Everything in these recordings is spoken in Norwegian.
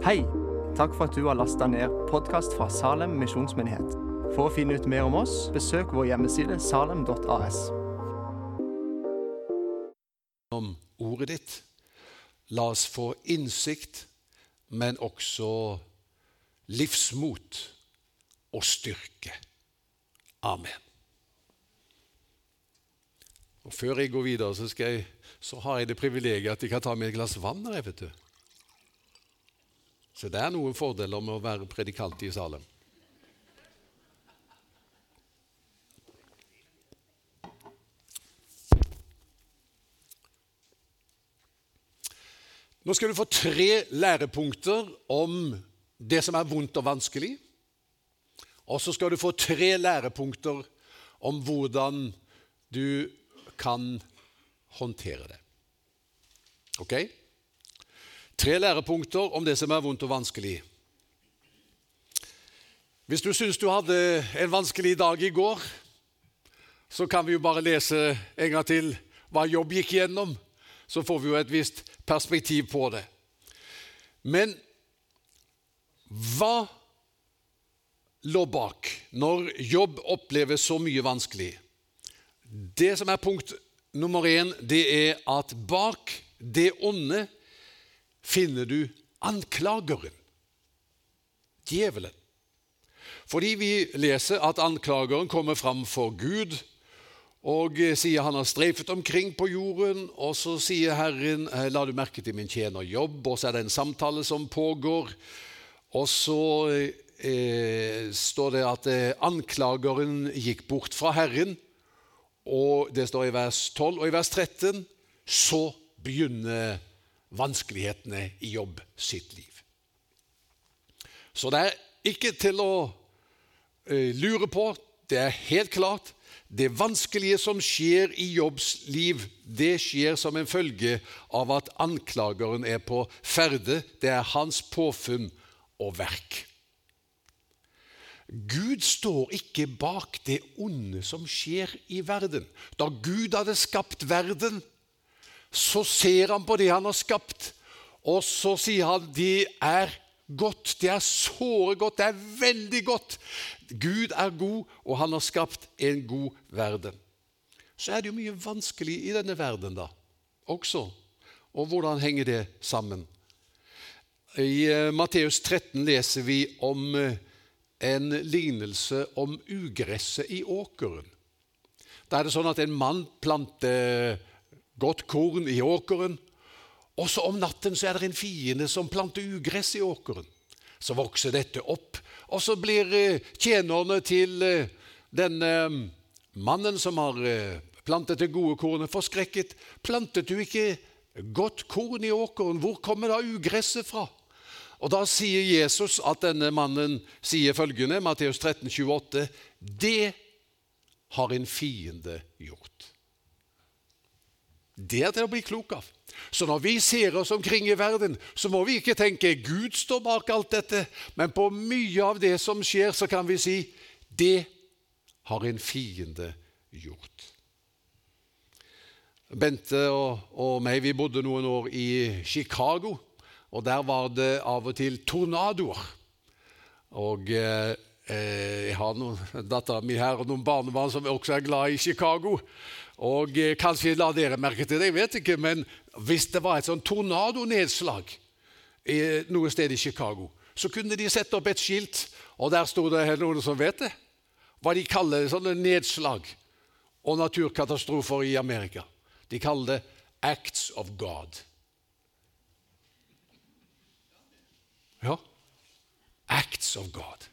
Hei! Takk for at du har lasta ned podkast fra Salem misjonsmyndighet. For å finne ut mer om oss, besøk vår hjemmeside salem.as. om ordet ditt. La oss få innsikt, men også livsmot og styrke. Amen. Og Før jeg går videre, så, jeg, så har jeg det privilegiet at jeg kan ta med et glass vann her. vet du. Så det er noen fordeler med å være predikant i Salem. Nå skal du få tre lærepunkter om det som er vondt og vanskelig. Og så skal du få tre lærepunkter om hvordan du kan håndtere det. Ok? Tre lærepunkter om det som er vondt og vanskelig. Hvis du syns du hadde en vanskelig dag i går, så kan vi jo bare lese en gang til hva Jobb gikk gjennom. Så får vi jo et visst perspektiv på det. Men hva lå bak når Jobb opplever så mye vanskelig? Det som er punkt nummer én, det er at bak det onde finner du anklageren, djevelen. Fordi vi leser at anklageren kommer fram for Gud og sier han har streifet omkring på jorden, og så sier Herren la du merke til min tjener jobb, og så er det en samtale som pågår. Og så eh, står det at eh, anklageren gikk bort fra Herren, og det står i vers 12 og i vers 13 så begynner vanskelighetene i jobb sitt liv. Så det er ikke til å eh, lure på. Det er helt klart. Det vanskelige som skjer i Jobbs liv, det skjer som en følge av at anklageren er på ferde. Det er hans påfunn og verk. Gud står ikke bak det onde som skjer i verden. Da Gud hadde skapt verden, så ser han på det han har skapt, og så sier han det er godt. Det er såre godt. Det er veldig godt. Gud er god, og han har skapt en god verden. Så er det jo mye vanskelig i denne verden da, også. Og hvordan henger det sammen? I uh, Matteus 13 leser vi om uh, en lignelse om ugresset i åkeren. Da er det sånn at en mann planter godt korn i åkeren, og så om natten så er det en fiende som planter ugress i åkeren. Så vokser dette opp, og så blir tjenerne til denne mannen som har plantet det gode kornet, forskrekket. Plantet du ikke godt korn i åkeren? Hvor kommer da ugresset fra? Og Da sier Jesus at denne mannen sier følgende, Matteus 13, 28, Det har en fiende gjort. Det er til å bli klok av. Så når vi ser oss omkring i verden, så må vi ikke tenke Gud står bak alt dette, men på mye av det som skjer, så kan vi si det har en fiende gjort. Bente og, og meg vi bodde noen år i Chicago, og der var det av og til tornadoer. Og eh, jeg har noen dattera mi her og noen barnebarn som også er glad i Chicago. Og eh, Kanskje la dere merke til det, jeg vet ikke, men hvis det var et sånn tornadonedslag noe sted i Chicago, så kunne de sette opp et skilt, og der sto det noen som vet det, hva de kaller sånne nedslag og naturkatastrofer i Amerika. De kaller det 'acts of God'. Ja, acts of God.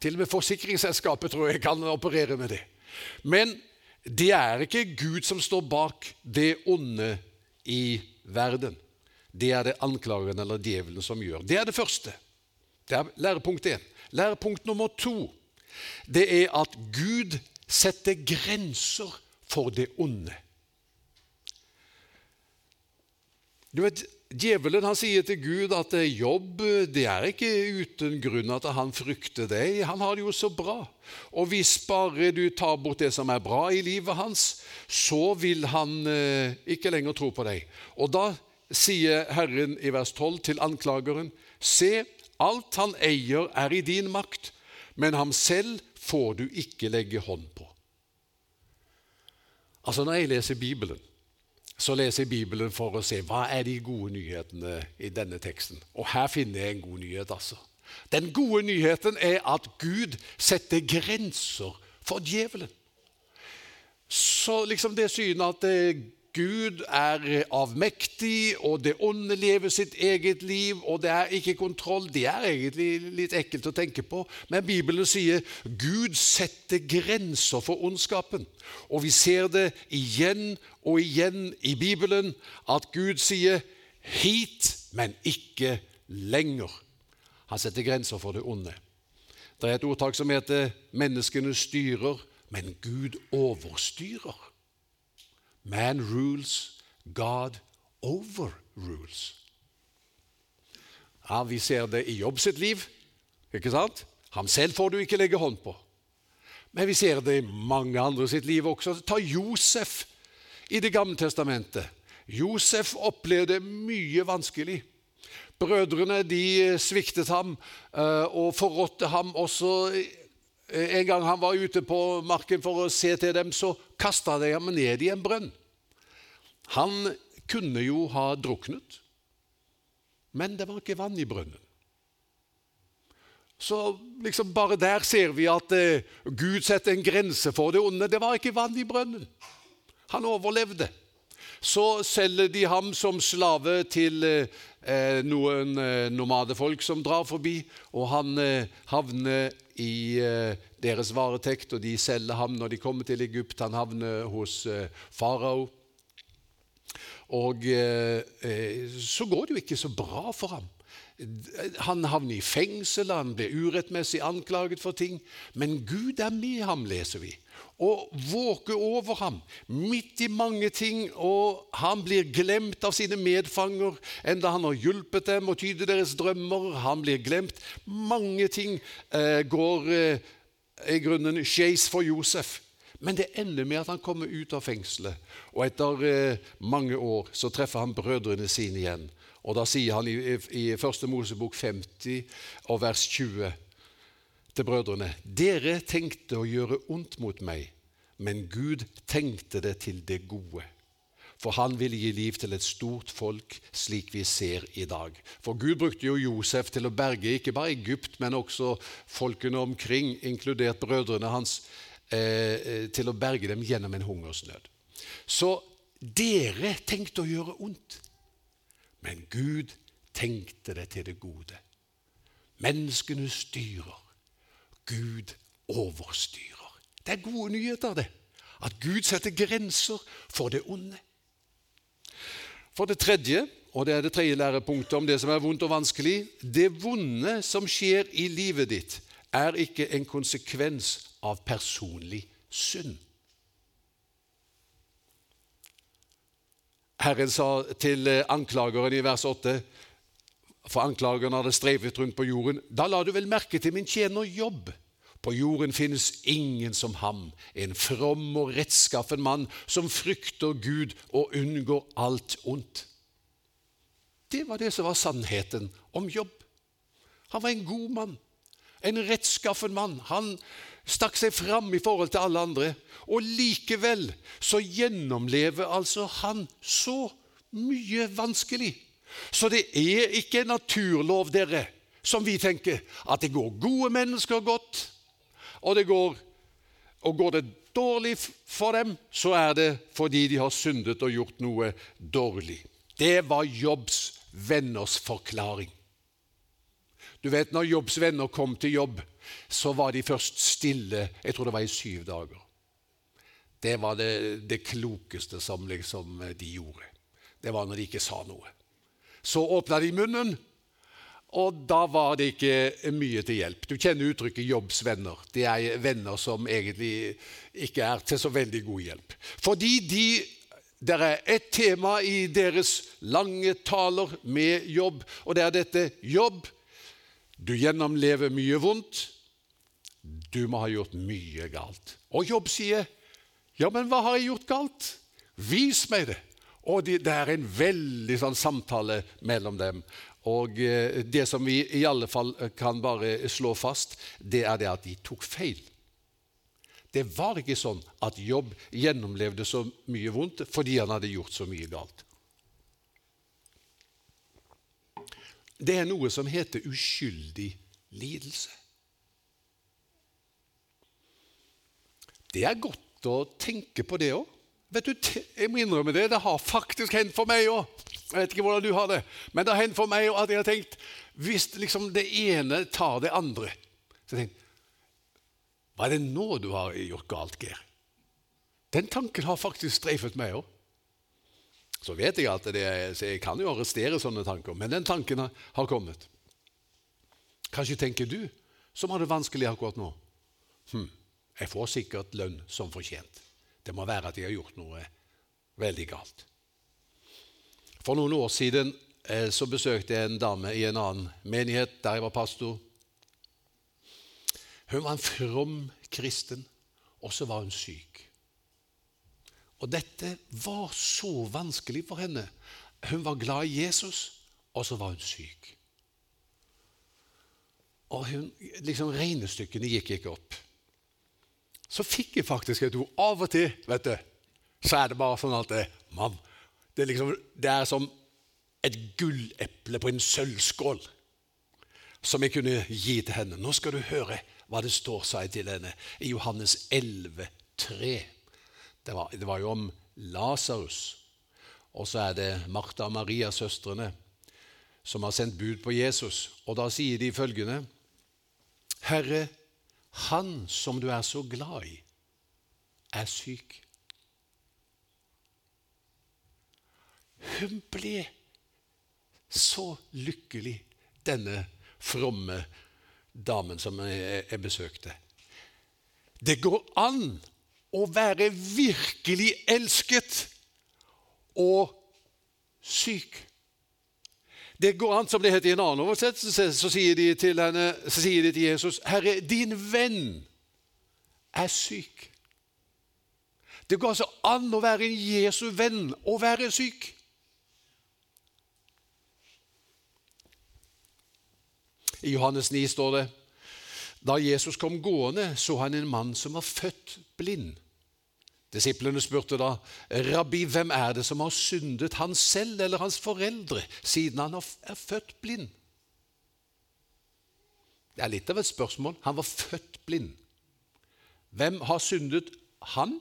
Til og med forsikringsselskapet tror jeg kan operere med det. Men det er ikke Gud som står bak det onde i verden. Det er det anklageren eller djevelen som gjør. Det er det første. Det er lærepunkt én. Lærepunkt nummer to det er at Gud setter grenser for det onde. Du vet, Djevelen han sier til Gud at jobb det er ikke uten grunn at han frykter deg. Han har det jo så bra. Og hvis bare du tar bort det som er bra i livet hans, så vil han eh, ikke lenger tro på deg. Og da sier Herren i vers 12 til anklageren, se, alt han eier er i din makt, men ham selv får du ikke legge hånd på. Altså Når jeg leser Bibelen, så leser jeg Bibelen for å se hva er de gode nyhetene i denne teksten. Og her finner jeg en god nyhet. altså. Den gode nyheten er at Gud setter grenser for djevelen. Så liksom det synet at eh, Gud er avmektig, og det onde lever sitt eget liv, og det er ikke kontroll. Det er egentlig litt ekkelt å tenke på, men Bibelen sier Gud setter grenser for ondskapen. Og vi ser det igjen og igjen i Bibelen at Gud sier 'hit, men ikke lenger'. Han setter grenser for det onde. Det er et ordtak som heter 'menneskene styrer, men Gud overstyrer'. Man rules, God overrules. Ja, Vi ser det i Jobb sitt liv. ikke sant? Ham selv får du ikke legge hånd på. Men vi ser det i mange andre sitt liv også. Ta Josef i Det gamle testamentet. Josef opplevde mye vanskelig. Brødrene de sviktet ham eh, og forrådte ham også. En gang han var ute på marken for å se til dem, så kasta de ham ned i en brønn. Han kunne jo ha druknet, men det var ikke vann i brønnen. Så liksom bare der ser vi at eh, Gud setter en grense for det onde. Det var ikke vann i brønnen. Han overlevde. Så selger de ham som slave til eh, noen eh, nomadefolk som drar forbi, og han eh, havner i eh, deres varetekt, og de selger ham når de kommer til Egypt. Han havner hos eh, farao. Og eh, så går det jo ikke så bra for ham. Han havner i fengsel, han blir urettmessig anklaget for ting. Men Gud er med ham, leser vi, og våker over ham midt i mange ting. Og han blir glemt av sine medfanger, enda han har hjulpet dem å tyde deres drømmer. Han blir glemt. Mange ting eh, går eh, i grunnen skeis for Josef. Men det ender med at han kommer ut av fengselet, og etter eh, mange år så treffer han brødrene sine igjen. Og Da sier han i, i, i 1. Mosebok 50 og vers 20 til brødrene.: Dere tenkte å gjøre ondt mot meg, men Gud tenkte det til det gode. For han ville gi liv til et stort folk, slik vi ser i dag. For Gud brukte jo Josef til å berge ikke bare Egypt, men også folkene omkring, inkludert brødrene hans. Eh, eh, til å berge dem gjennom en hungersnød. Så dere tenkte å gjøre ondt, men Gud tenkte det til det gode. Menneskene styrer, Gud overstyrer. Det er gode nyheter, det. At Gud setter grenser for det onde. For det tredje, og det er det tredje lærepunktet om det som er vondt og vanskelig Det vonde som skjer i livet ditt, er ikke en konsekvens av personlig synd. Herren sa til eh, anklageren i vers 8 For anklageren hadde strevet rundt på jorden. Da la du vel merke til min tjener Jobb. På jorden finnes ingen som ham, en from og rettskaffen mann som frykter Gud og unngår alt ondt. Det var det som var sannheten om Jobb. Han var en god mann, en rettskaffen mann. Han stakk seg fram i forhold til alle andre. Og likevel så gjennomlever altså han så mye vanskelig. Så det er ikke en naturlov, dere, som vi tenker, at det går gode mennesker godt, og det går, og går det dårlig for dem, så er det fordi de har syndet og gjort noe dårlig. Det var Jobbs venners forklaring. Du vet, Når Jobbs venner kom til jobb, så var de først stille jeg tror det var i syv dager. Det var det, det klokeste som liksom de gjorde. Det var når de ikke sa noe. Så åpna de munnen, og da var det ikke mye til hjelp. Du kjenner uttrykket 'jobbsvenner'. Det er venner som egentlig ikke er til så veldig god hjelp. Fordi de det er ett tema i deres lange taler med jobb, og det er dette jobb. Du gjennomlever mye vondt, du må ha gjort mye galt. Og Jobb sier, 'Ja, men hva har jeg gjort galt? Vis meg det.' Og det er en veldig sånn samtale mellom dem. Og eh, det som vi i alle fall kan bare slå fast, det er det at de tok feil. Det var ikke sånn at Jobb gjennomlevde så mye vondt fordi han hadde gjort så mye galt. Det er noe som heter uskyldig lidelse. Det er godt å tenke på det òg. Vet du, Jeg må innrømme det. Det har faktisk hendt for meg òg. Jeg vet ikke hvordan du har det, men det har hendt for meg at jeg har tenkt Hvis liksom det ene tar det andre så jeg tenkt, Hva er det nå du har gjort galt, Geir? Den tanken har faktisk streifet meg òg. Så vet jeg at det jeg kan jo arrestere sånne tanker, men den tanken har kommet. Kanskje tenker du som har det vanskelig akkurat nå. Hm, jeg får sikkert lønn som fortjent. Det må være at jeg har gjort noe veldig galt. For noen år siden eh, så besøkte jeg en dame i en annen menighet der jeg var pastor. Hun var en from kristen, og så var hun syk. Og dette var så vanskelig for henne. Hun var glad i Jesus, og så var hun syk. Og hun, liksom Regnestykkene gikk ikke opp så fikk jeg faktisk et ord. Av og til vet du, så er det bare sånn at det, man, det, er liksom, det er som et gulleple på en sølvskål som jeg kunne gi til henne. Nå skal du høre hva det står, sa jeg til henne, i Johannes 11, 3. Det var, det var jo om Lasarus. Og så er det Martha og Maria, søstrene, som har sendt bud på Jesus. Og da sier de følgende.: Herre, han som du er så glad i, er syk. Hun ble så lykkelig, denne fromme damen som jeg besøkte. Det går an å være virkelig elsket og syk. Det går an, som det heter i en annen oversettelse, så sier de til, henne, sier de til Jesus, 'Herre, din venn er syk'. Det går altså an å være en Jesu venn og være syk. I Johannes 9 står det da Jesus kom gående, så han en mann som var født blind. Disiplene spurte da, 'Rabbi, hvem er det som har syndet, han selv eller hans foreldre, siden han er født blind?' Det er litt av et spørsmål. Han var født blind. Hvem har syndet han?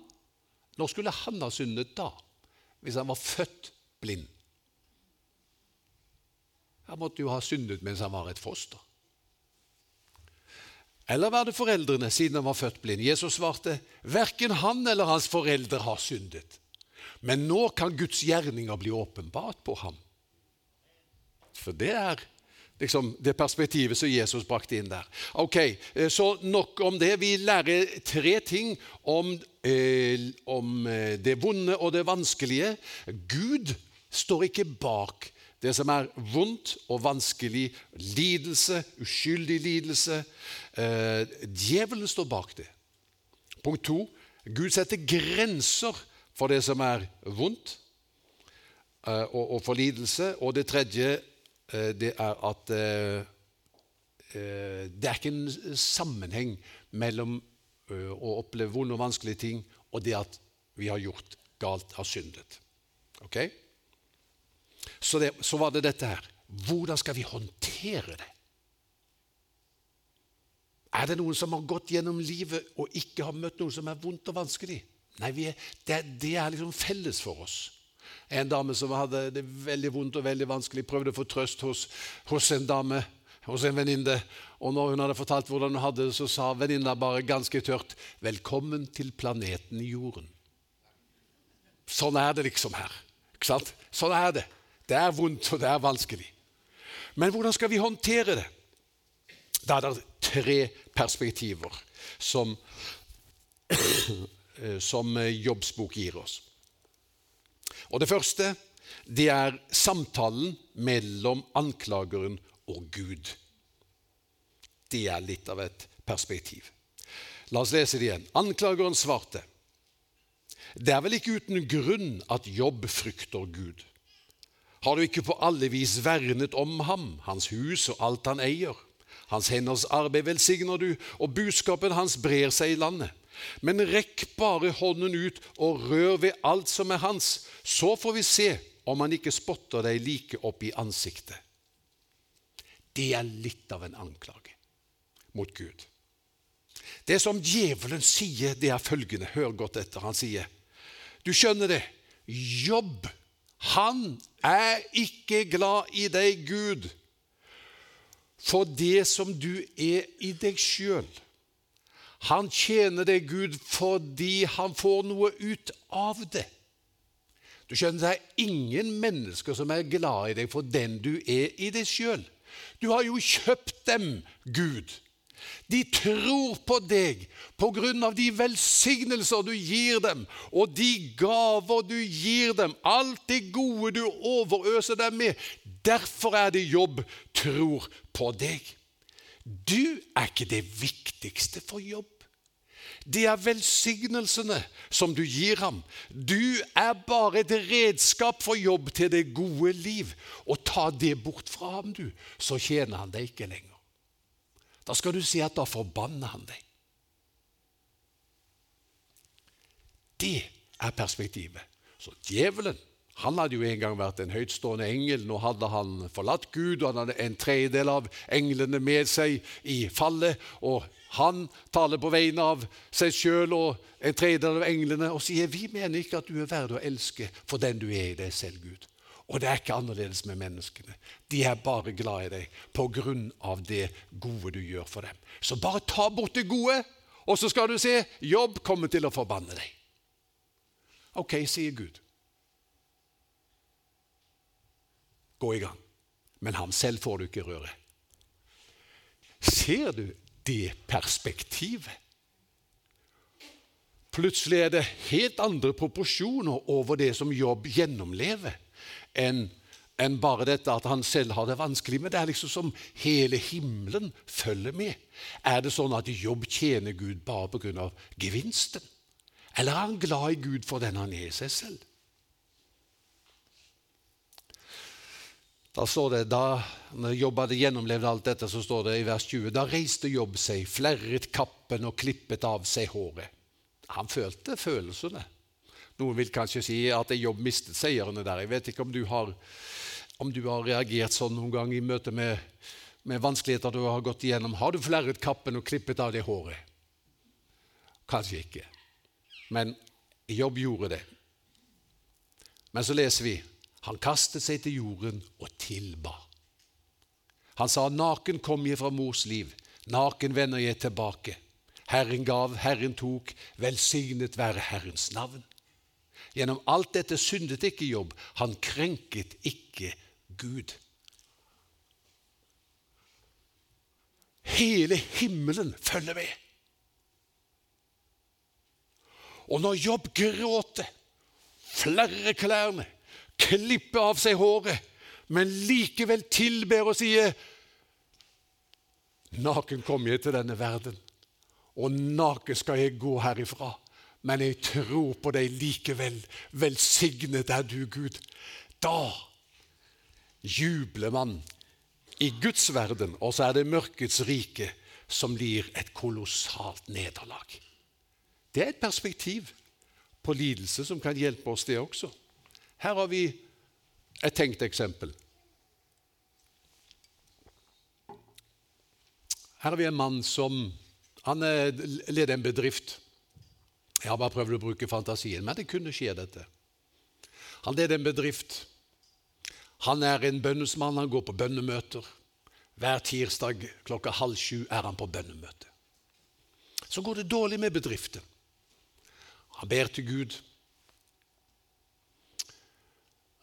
Når skulle han ha syndet da, hvis han var født blind? Han måtte jo ha syndet mens han var et foster. Eller var det foreldrene, siden han var født blind? Jesus svarte, verken han eller hans foreldre har syndet. Men nå kan Guds gjerninger bli åpenbart på ham. For det er liksom det perspektivet som Jesus brakte inn der. Ok, eh, Så nok om det. Vi lærer tre ting om, eh, om eh, det vonde og det vanskelige. Gud står ikke bak det som er vondt og vanskelig, lidelse, uskyldig lidelse. Eh, djevelen står bak det. Punkt to Gud setter grenser for det som er vondt eh, og, og, for lidelse. Og det tredje eh, det er at eh, eh, det er ikke en sammenheng mellom eh, å oppleve vonde og vanskelige ting og det at vi har gjort galt, har syndet. Okay? Så, det, så var det dette her. Hvordan skal vi håndtere det? Er det noen som har gått gjennom livet og ikke har møtt noe som er vondt og vanskelig? Nei, er, det, det, er liksom felles for oss. En dame som hadde det veldig vondt og veldig vanskelig, prøvde å få trøst hos, hos en dame, hos en venninne. Og når hun hadde fortalt hvordan hun hadde det, så sa venninna bare ganske tørt 'Velkommen til planeten Jorden'. Sånn er det liksom her. Ikke sant? Sånn er det. Det er vondt, og det er vanskelig. Men hvordan skal vi håndtere det? Da er det tre perspektiver som, som Jobbsbok gir oss. Og Det første det er samtalen mellom anklageren og Gud. Det er litt av et perspektiv. La oss lese det igjen. Anklageren svarte. Det er vel ikke uten grunn at Jobb frykter Gud. Har du ikke på alle vis vernet om ham, hans hus og alt han eier? Hans henders arbeid velsigner du, og budskapen hans brer seg i landet. Men rekk bare hånden ut og rør ved alt som er hans, så får vi se om han ikke spotter deg like opp i ansiktet. Det er litt av en anklage mot Gud. Det som djevelen sier, det er følgende. Hør godt etter. Han sier, du skjønner det, jobb. Han er ikke glad i deg, Gud, for det som du er i deg sjøl. Han tjener deg, Gud, fordi han får noe ut av det. Du skjønner, Det er ingen mennesker som er glad i deg for den du er i deg sjøl. Du har jo kjøpt dem, Gud. De tror på deg av de velsignelser du gir dem, og de gaver du gir dem, alt det gode du overøser dem med. Derfor er det jobb tror på deg. Du er ikke det viktigste for jobb. Det er velsignelsene som du gir ham. Du er bare et redskap for jobb til det gode liv. Og ta det bort fra ham, du, så tjener han deg ikke lenger. Da skal du si at da forbanner han deg. Det er perspektivet. Så djevelen han hadde jo en gang vært en høytstående engel. Nå hadde han forlatt Gud, og han hadde en tredjedel av englene med seg i fallet. og Han taler på vegne av seg sjøl og en tredjedel av englene og sier vi mener ikke at du er verdt å elske for den du er i deg selv, Gud. Og det er ikke annerledes med menneskene. De er bare glad i deg på grunn av det gode du gjør for dem. Så bare ta bort det gode, og så skal du se jobb kommer til å forbanne deg. Ok, sier Gud. Gå i gang. Men ham selv får du ikke røre. Ser du det perspektivet? Plutselig er det helt andre proporsjoner over det som Jobb gjennomlever enn enn bare dette at han selv har det vanskelig. Men det er liksom som hele himmelen følger med. Er det sånn at Jobb tjener Gud bare pga. gevinsten? Eller er han glad i Gud for den han er i seg selv? Da står det, da Jobb hadde gjennomlevd alt dette, så står det i vers 20 Da reiste Jobb seg, flerret kappen og klippet av seg håret. Han følte følelsene. Noen vil kanskje si at Jobb mistet seierne der. Jeg vet ikke om du har, om du har reagert sånn noen gang i møte med, med, vanskeligheter du har gått igjennom. Har du flerret kappen og klippet av det håret? Kanskje ikke. Men Jobb gjorde det. Men så leser vi han kastet seg til jorden og tilba. Han sa, 'Naken kom jeg fra mors liv, naken vender jeg tilbake.' Herren gav, Herren tok, velsignet være Herrens navn. Gjennom alt dette syndet ikke Jobb. Han krenket ikke Gud. Hele himmelen følger med. Og når Jobb gråter, flerrer klærne, klipper av seg håret, men likevel tilber og sier Naken kom jeg til denne verden, og naken skal jeg gå herifra men jeg tror på deg likevel. Velsignet er du, Gud. Da jubler man i Guds verden, og så er det mørkets rike som blir et kolossalt nederlag. Det er et perspektiv på lidelse som kan hjelpe oss, det også. Her har vi et tenkt eksempel. Her har vi en mann som han leder en bedrift. Jeg har bare prøvd å bruke fantasien, men det kunne skje, dette. Han leder en bedrift. Han er en bønnesmann. Han går på bønnemøter. Hver tirsdag klokka halv sju er han på bønnemøte. Så går det dårlig med bedriften. Han ber til Gud.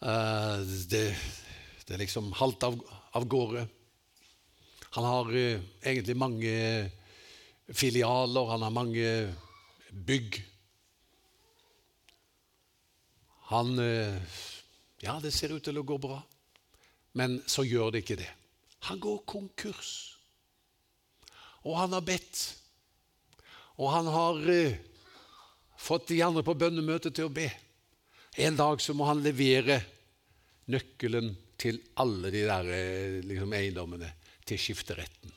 Eh, det, det er liksom halvt av, av gårde. Han har uh, egentlig mange filialer, han har mange bygg. Han eh, Ja, det ser ut til å gå bra, men så gjør det ikke det. Han går konkurs. Og han har bedt. Og han har eh, fått de andre på bønnemøtet til å be. En dag så må han levere nøkkelen til alle de der eh, liksom, eiendommene til skifteretten.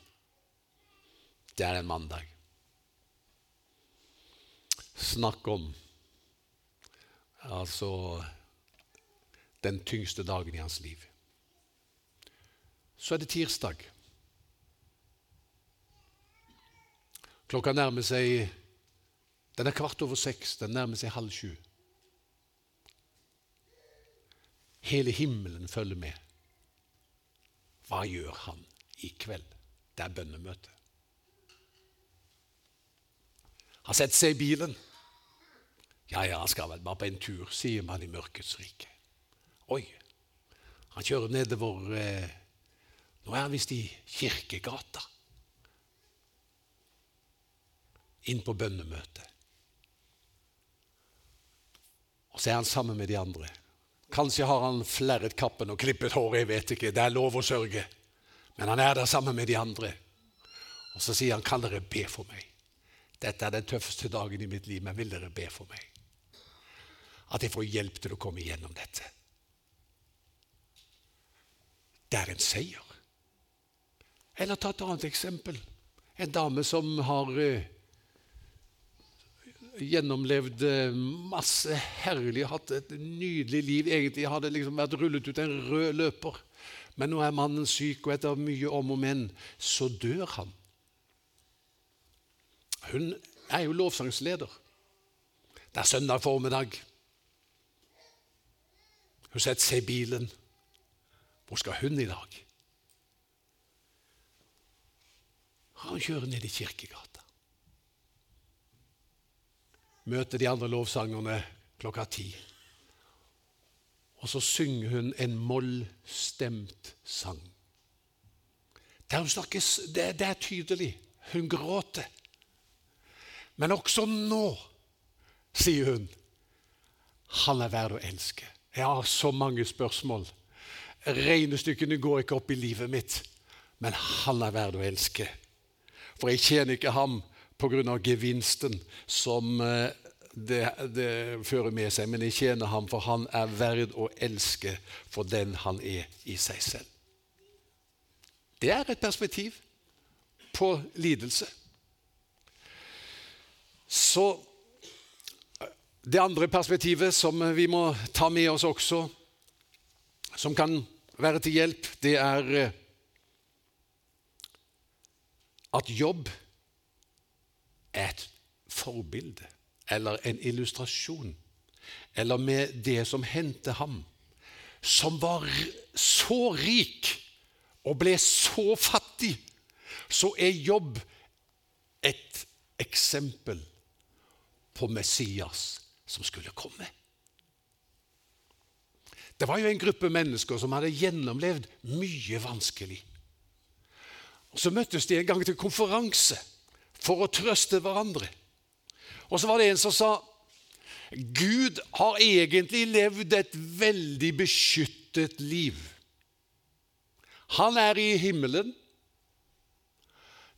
Det er en mandag. Snakk om altså den tyngste dagen i hans liv. Så er det tirsdag. Klokka nærmer seg Den er kvart over seks. Den nærmer seg halv sju. Hele himmelen følger med. Hva gjør han i kveld? Det er bønnemøte. Han setter seg i bilen. Ja, ja, han skal vel bare på en tur, sier man i mørkets rike. Oi, han kjører nedover eh, Nå er han visst i Kirkegata. Inn på bønnemøtet. Og så er han sammen med de andre. Kanskje har han flerret kappen og klippet håret, jeg vet ikke. Det er lov å sørge. Men han er der sammen med de andre. Og så sier han, 'Kan dere be for meg?' Dette er den tøffeste dagen i mitt liv, men vil dere be for meg? At jeg får hjelp til å komme igjennom dette. Det er en seier. Eller ta et annet eksempel. En dame som har uh, gjennomlevd masse herlig, hatt et nydelig liv. Egentlig hadde liksom vært rullet ut en rød løper. Men nå er mannen syk, og etter mye om og men så dør han. Hun er jo lovsangsleder. Det er søndag formiddag. Hun setter seg i bilen. Hvor skal hun i dag? Han kjører ned i Kirkegata. Møter de andre lovsangerne klokka ti. Og så synger hun en mollstemt sang. Der hun snakkes, det, det er tydelig. Hun gråter. Men også nå, sier hun, han er verd å elske. Jeg har så mange spørsmål. Regnestykkene går ikke opp i livet mitt, men han er verd å elske. For jeg tjener ikke ham pga. gevinsten som eh, det, det, fører med seg, men jeg tjener ham, for han er verd å elske for den han er i seg selv. Det er et perspektiv på lidelse. Så det andre perspektivet som vi må ta med oss også, som kan være til hjelp, det er eh, at jobb er et forbilde eller en illustrasjon, eller med det som hendte ham, som var så rik og ble så fattig, så er jobb et eksempel på Messias som skulle komme. Det var jo en gruppe mennesker som hadde gjennomlevd mye vanskelig. Og Så møttes de en gang til konferanse for å trøste hverandre. Og så var det en som sa Gud har egentlig levd et veldig beskyttet liv. Han er i himmelen.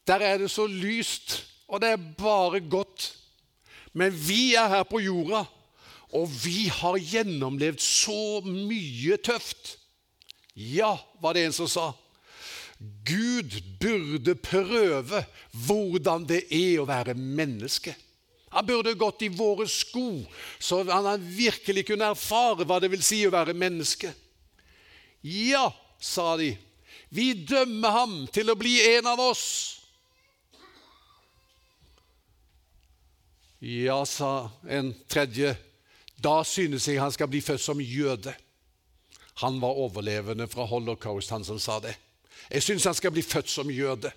Der er det så lyst, og det er bare godt. Men vi er her på jorda, og vi har gjennomlevd så mye tøft. Ja, var det en som sa. Gud burde prøve hvordan det er å være menneske. Han burde gått i våre sko, så han virkelig kunne erfare hva det vil si å være menneske. Ja, sa de, vi dømmer ham til å bli en av oss. Ja, sa en tredje, da synes jeg han skal bli født som jøde. Han var overlevende fra holocaust, han som sa det. Jeg synes han skal bli født som jøde.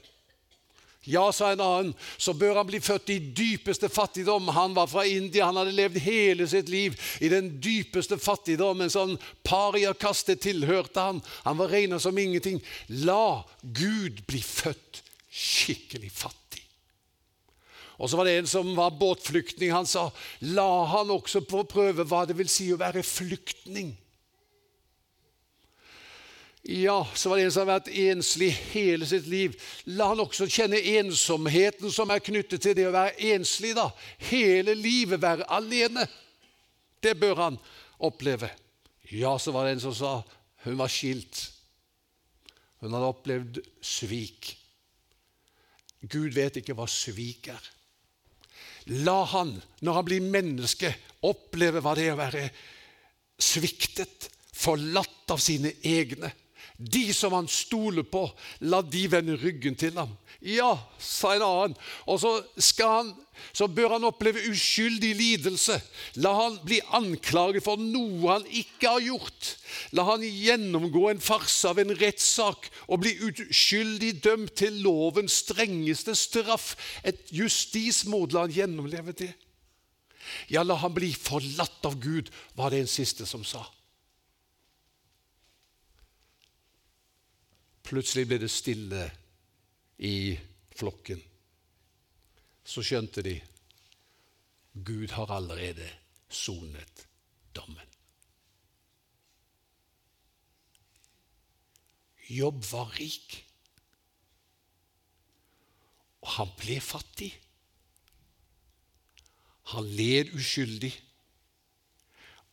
Ja, sa en annen, så bør han bli født i dypeste fattigdom. Han var fra India, han hadde levd hele sitt liv i den dypeste fattigdom. En sånn pariakaste tilhørte han. Han var regna som ingenting. La Gud bli født skikkelig fattig. Og så var det en som var båtflyktning. Han sa la han også på prøve hva det vil si å være flyktning. Ja, så var det en som har vært enslig hele sitt liv. La han også kjenne ensomheten som er knyttet til det å være enslig. da. Hele livet være alene. Det bør han oppleve. Ja, så var det en som sa hun var skilt. Hun hadde opplevd svik. Gud vet ikke hva svik er. La han, når han blir menneske, oppleve hva det er å være sviktet, forlatt av sine egne. De som han stoler på, la de vende ryggen til ham. Ja, sa en annen. Og så, han, så bør han oppleve uskyldig lidelse. La han bli anklaget for noe han ikke har gjort. La han gjennomgå en farse av en rettssak og bli uskyldig dømt til lovens strengeste straff. Et justismord. La han gjennomleve det. Ja, la han bli forlatt av Gud, var det en siste som sa. Plutselig ble det stille i flokken. Så skjønte de Gud har allerede sonet dommen. Jobb var rik, og han ble fattig. Han led uskyldig.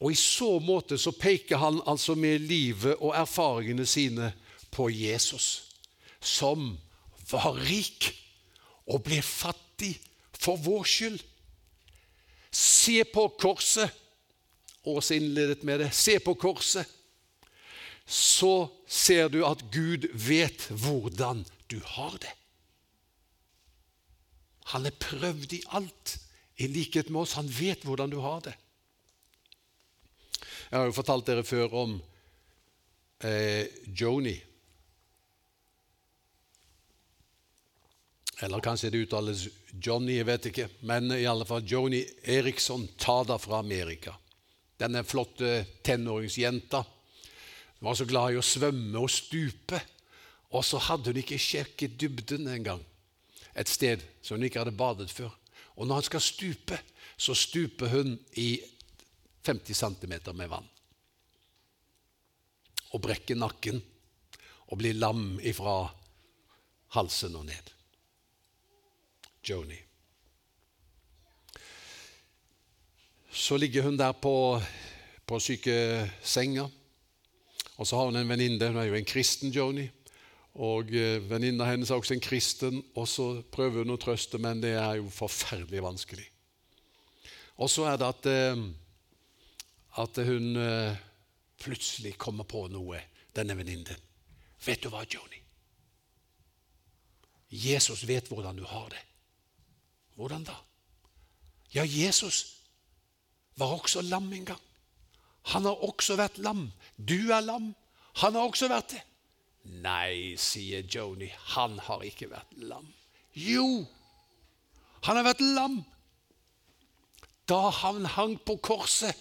Og i så måte så peker han altså med livet og erfaringene sine på Jesus, som var rik og ble fattig for vår skyld. Se på korset. Åse innledet med det. Se på korset. Så ser du at Gud vet hvordan du har det. Han er prøvd i alt, i likhet med oss. Han vet hvordan du har det. Jeg har jo fortalt dere før om eh, Joni. Eller kanskje det uttales Johnny, jeg vet ikke. Men i alle fall Joni Eriksson, Tada fra Amerika. Denne flotte tenåringsjenta var så glad i å svømme og stupe. Og så hadde hun ikke sjekket dybden engang. Et sted som hun ikke hadde badet før. Og når han skal stupe, så stuper hun i 50 cm med vann. Og brekker nakken og blir lam ifra halsen og ned. Joni. Så ligger hun der på, på sykesenga, og så har hun en venninne. Hun er jo en kristen Joni. Og eh, Venninna hennes er også en kristen, og så prøver hun å trøste, men det er jo forferdelig vanskelig. Og så er det at, eh, at hun eh, plutselig kommer på noe, denne venninnen. Vet du hva, Joni? Jesus vet hvordan du har det. Hvordan da? Ja, Jesus var også lam en gang. Han har også vært lam. Du er lam. Han har også vært det. Nei, sier Joni, han har ikke vært lam. Jo, han har vært lam da han hang på korset.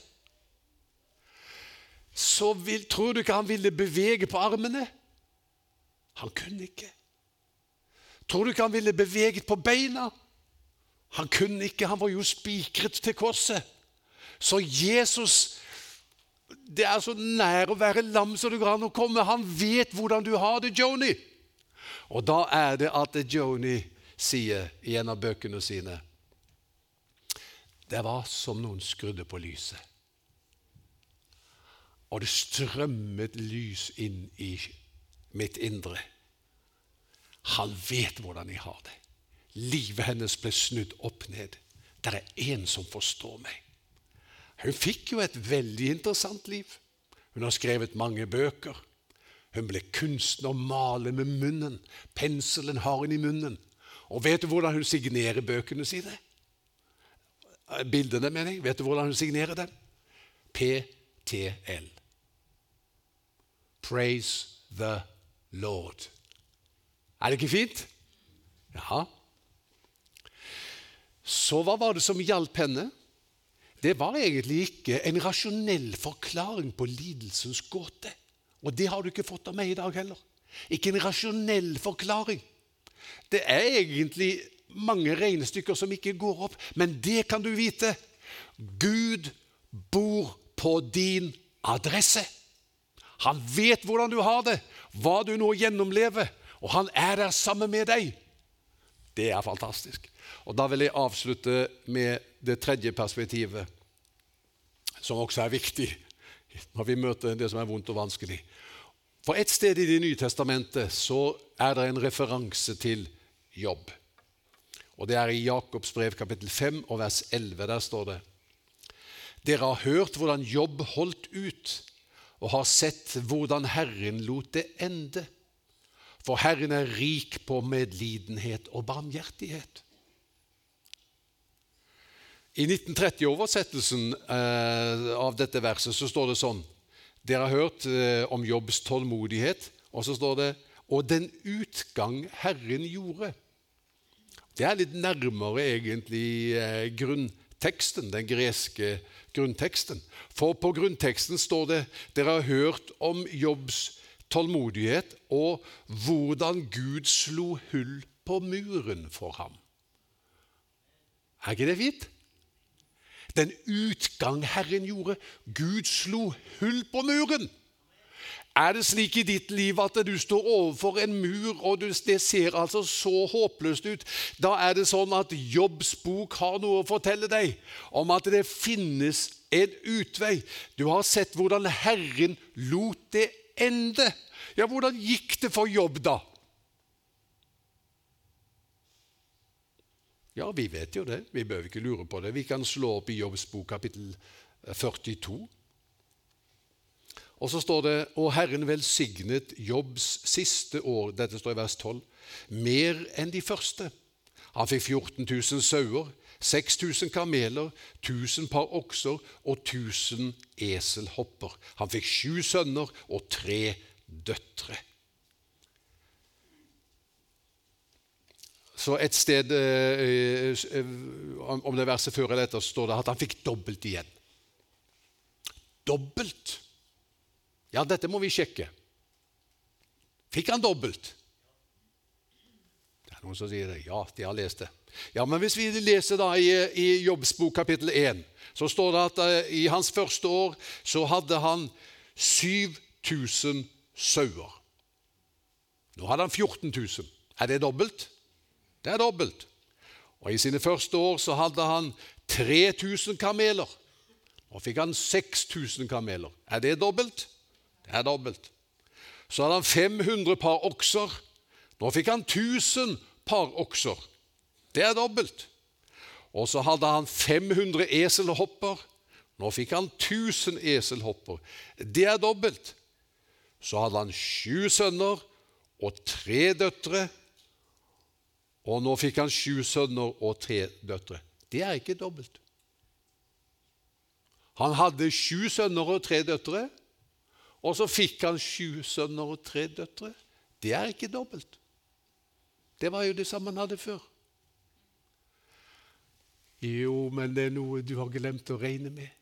Så vil, tror du ikke han ville bevege på armene? Han kunne ikke. Tror du ikke han ville beveget på beina? Han kunne ikke, han var jo spikret til korset. Så Jesus Det er så nær å være lam som det går an å komme. Han vet hvordan du har det, Joni. Og da er det at Joni sier i en av bøkene sine Det var som noen skrudde på lyset. Og det strømmet lys inn i mitt indre. Han vet hvordan jeg har det. Livet hennes ble snudd opp ned. Det er en som forstår meg. Hun fikk jo et veldig interessant liv. Hun har skrevet mange bøker. Hun ble kunstner og maler med munnen. Penselen har hun i munnen. Og vet du hvordan hun signerer bøkene sine? Bildene, mener jeg. Vet du hvordan hun signerer dem? PTL. Praise the Lord. Er det ikke fint? Ja. Så hva var det som hjalp henne? Det var egentlig ikke en rasjonell forklaring på lidelsens gåte. Og det har du ikke fått av meg i dag heller. Ikke en rasjonell forklaring. Det er egentlig mange regnestykker som ikke går opp, men det kan du vite. Gud bor på din adresse. Han vet hvordan du har det, hva du nå gjennomlever, og han er der sammen med deg. Det er fantastisk. Og Da vil jeg avslutte med det tredje perspektivet, som også er viktig når vi møter det som er vondt og vanskelig. For Et sted i Det nye testamentet så er det en referanse til jobb. Og Det er i Jakobs brev kapittel 5 og vers 11. Der står det Dere har hørt hvordan jobb holdt ut, og har sett hvordan Herren lot det ende. For Herren er rik på medlidenhet og barmhjertighet. I 1930-oversettelsen eh, av dette verset så står det sånn Dere har hørt eh, om Jobbs tålmodighet, og så står det og den utgang Herren gjorde. Det er litt nærmere egentlig eh, grunnteksten, den greske grunnteksten. For på grunnteksten står det dere har hørt om Jobbs tålmodighet og hvordan Gud slo hull på muren for ham. Er ikke det fint? Den utgang Herren gjorde. Gud slo hull på muren. Er det slik i ditt liv at du står overfor en mur, og det ser altså så håpløst ut? Da er det sånn at Jobbs bok har noe å fortelle deg om at det finnes en utvei. Du har sett hvordan Herren lot det ende. Ja, hvordan gikk det for Jobb da? Ja, vi vet jo det. Vi behøver ikke lure på det. Vi kan slå opp i Jobbs bok kapittel 42. Og så står det Og Herren velsignet Jobbs siste år, dette står i vers 12, mer enn de første. Han fikk 14 000 sauer, 6000 kameler, 1000 par okser og 1000 eselhopper. Han fikk sju sønner og tre døtre. Så et sted eh, eh, om det verset før eller etter står det at han fikk dobbelt igjen. Dobbelt! Ja, dette må vi sjekke. Fikk han dobbelt? Det er noen som sier det. Ja, de har lest det. Ja, Men hvis vi leser da i, i Jobbs kapittel 1, så står det at uh, i hans første år så hadde han 7000 sauer. Nå hadde han 14 000. Er det dobbelt? Det er dobbelt. Og I sine første år så hadde han 3000 kameler. Nå fikk han 6000 kameler. Er det dobbelt? Det er dobbelt. Så hadde han 500 par okser. Nå fikk han 1000 par okser. Det er dobbelt. Og så hadde han 500 eselhopper. Nå fikk han 1000 eselhopper. Det er dobbelt. Så hadde han sju sønner og tre døtre. Og nå fikk han sju sønner og tre døtre. Det er ikke dobbelt. Han hadde sju sønner og tre døtre. Og så fikk han sju sønner og tre døtre. Det er ikke dobbelt. Det var jo det samme han hadde før. Jo, men det er noe du har glemt å regne med.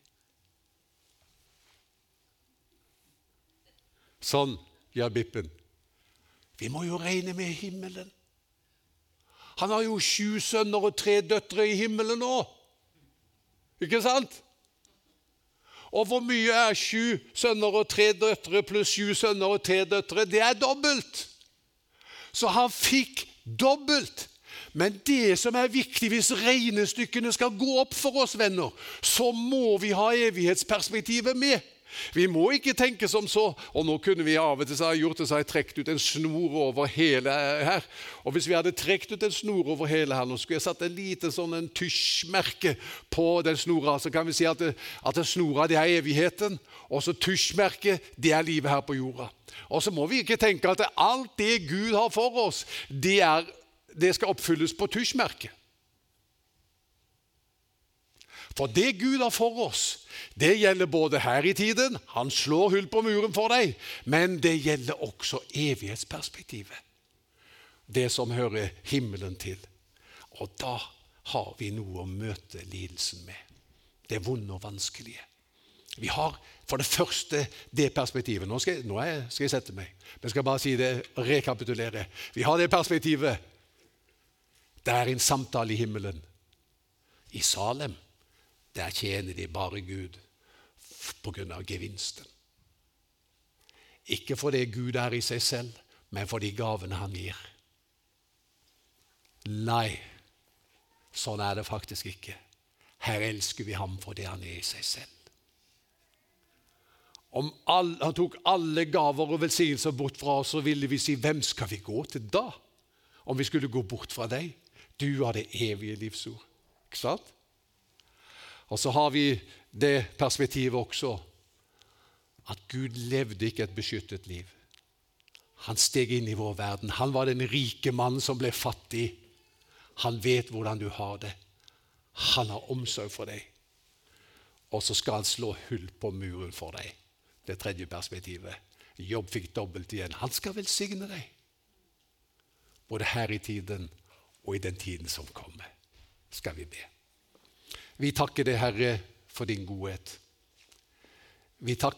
Sånn, ja, Bippen. Vi må jo regne med himmelen. Han har jo sju sønner og tre døtre i himmelen nå. Ikke sant? Og hvor mye er sju sønner og tre døtre pluss sju sønner og tre døtre? Det er dobbelt. Så han fikk dobbelt. Men det som er viktig hvis regnestykkene skal gå opp for oss, venner, så må vi ha evighetsperspektivet med. Vi må ikke tenke som så. Og nå kunne vi av og til ha gjort det så har jeg trukket ut en snor over hele her. Og hvis vi hadde trukket ut en snor over hele her, nå skulle jeg satt en lite sånn en tusjmerke på den snora, så kan vi si at, det, at det snora det er evigheten, og så tusjmerket det er livet her på jorda. Og så må vi ikke tenke at alt det Gud har for oss, det, er, det skal oppfylles på tusjmerket. For det Gud har for oss, det gjelder både her i tiden Han slår hull på muren for deg. Men det gjelder også evighetsperspektivet. Det som hører himmelen til. Og da har vi noe å møte lidelsen med. Det vonde og vanskelige. Vi har for det første det perspektivet. Nå skal, jeg, nå skal jeg sette meg. Men jeg skal bare si det, rekapitulere. Vi har det perspektivet. Det er en samtale i himmelen. I Salem der tjener de bare Gud pga. gevinsten. Ikke fordi Gud er i seg selv, men for de gavene han gir. Nei, sånn er det faktisk ikke. Her elsker vi ham for det han er i seg selv. Om all, han tok alle gaver og velsignelser bort fra oss, så ville vi si hvem skal vi gå til da? Om vi skulle gå bort fra deg? Du har det evige livsord. Ikke sant? Og så har vi det perspektivet også at Gud levde ikke et beskyttet liv. Han steg inn i vår verden. Han var den rike mannen som ble fattig. Han vet hvordan du har det. Han har omsorg for deg. Og så skal han slå hull på muren for deg. Det tredje perspektivet. Jobb fikk dobbelt igjen. Han skal velsigne deg. Både her i tiden og i den tiden som kommer, skal vi be. Vi takker deg, Herre, for din godhet. Vi takker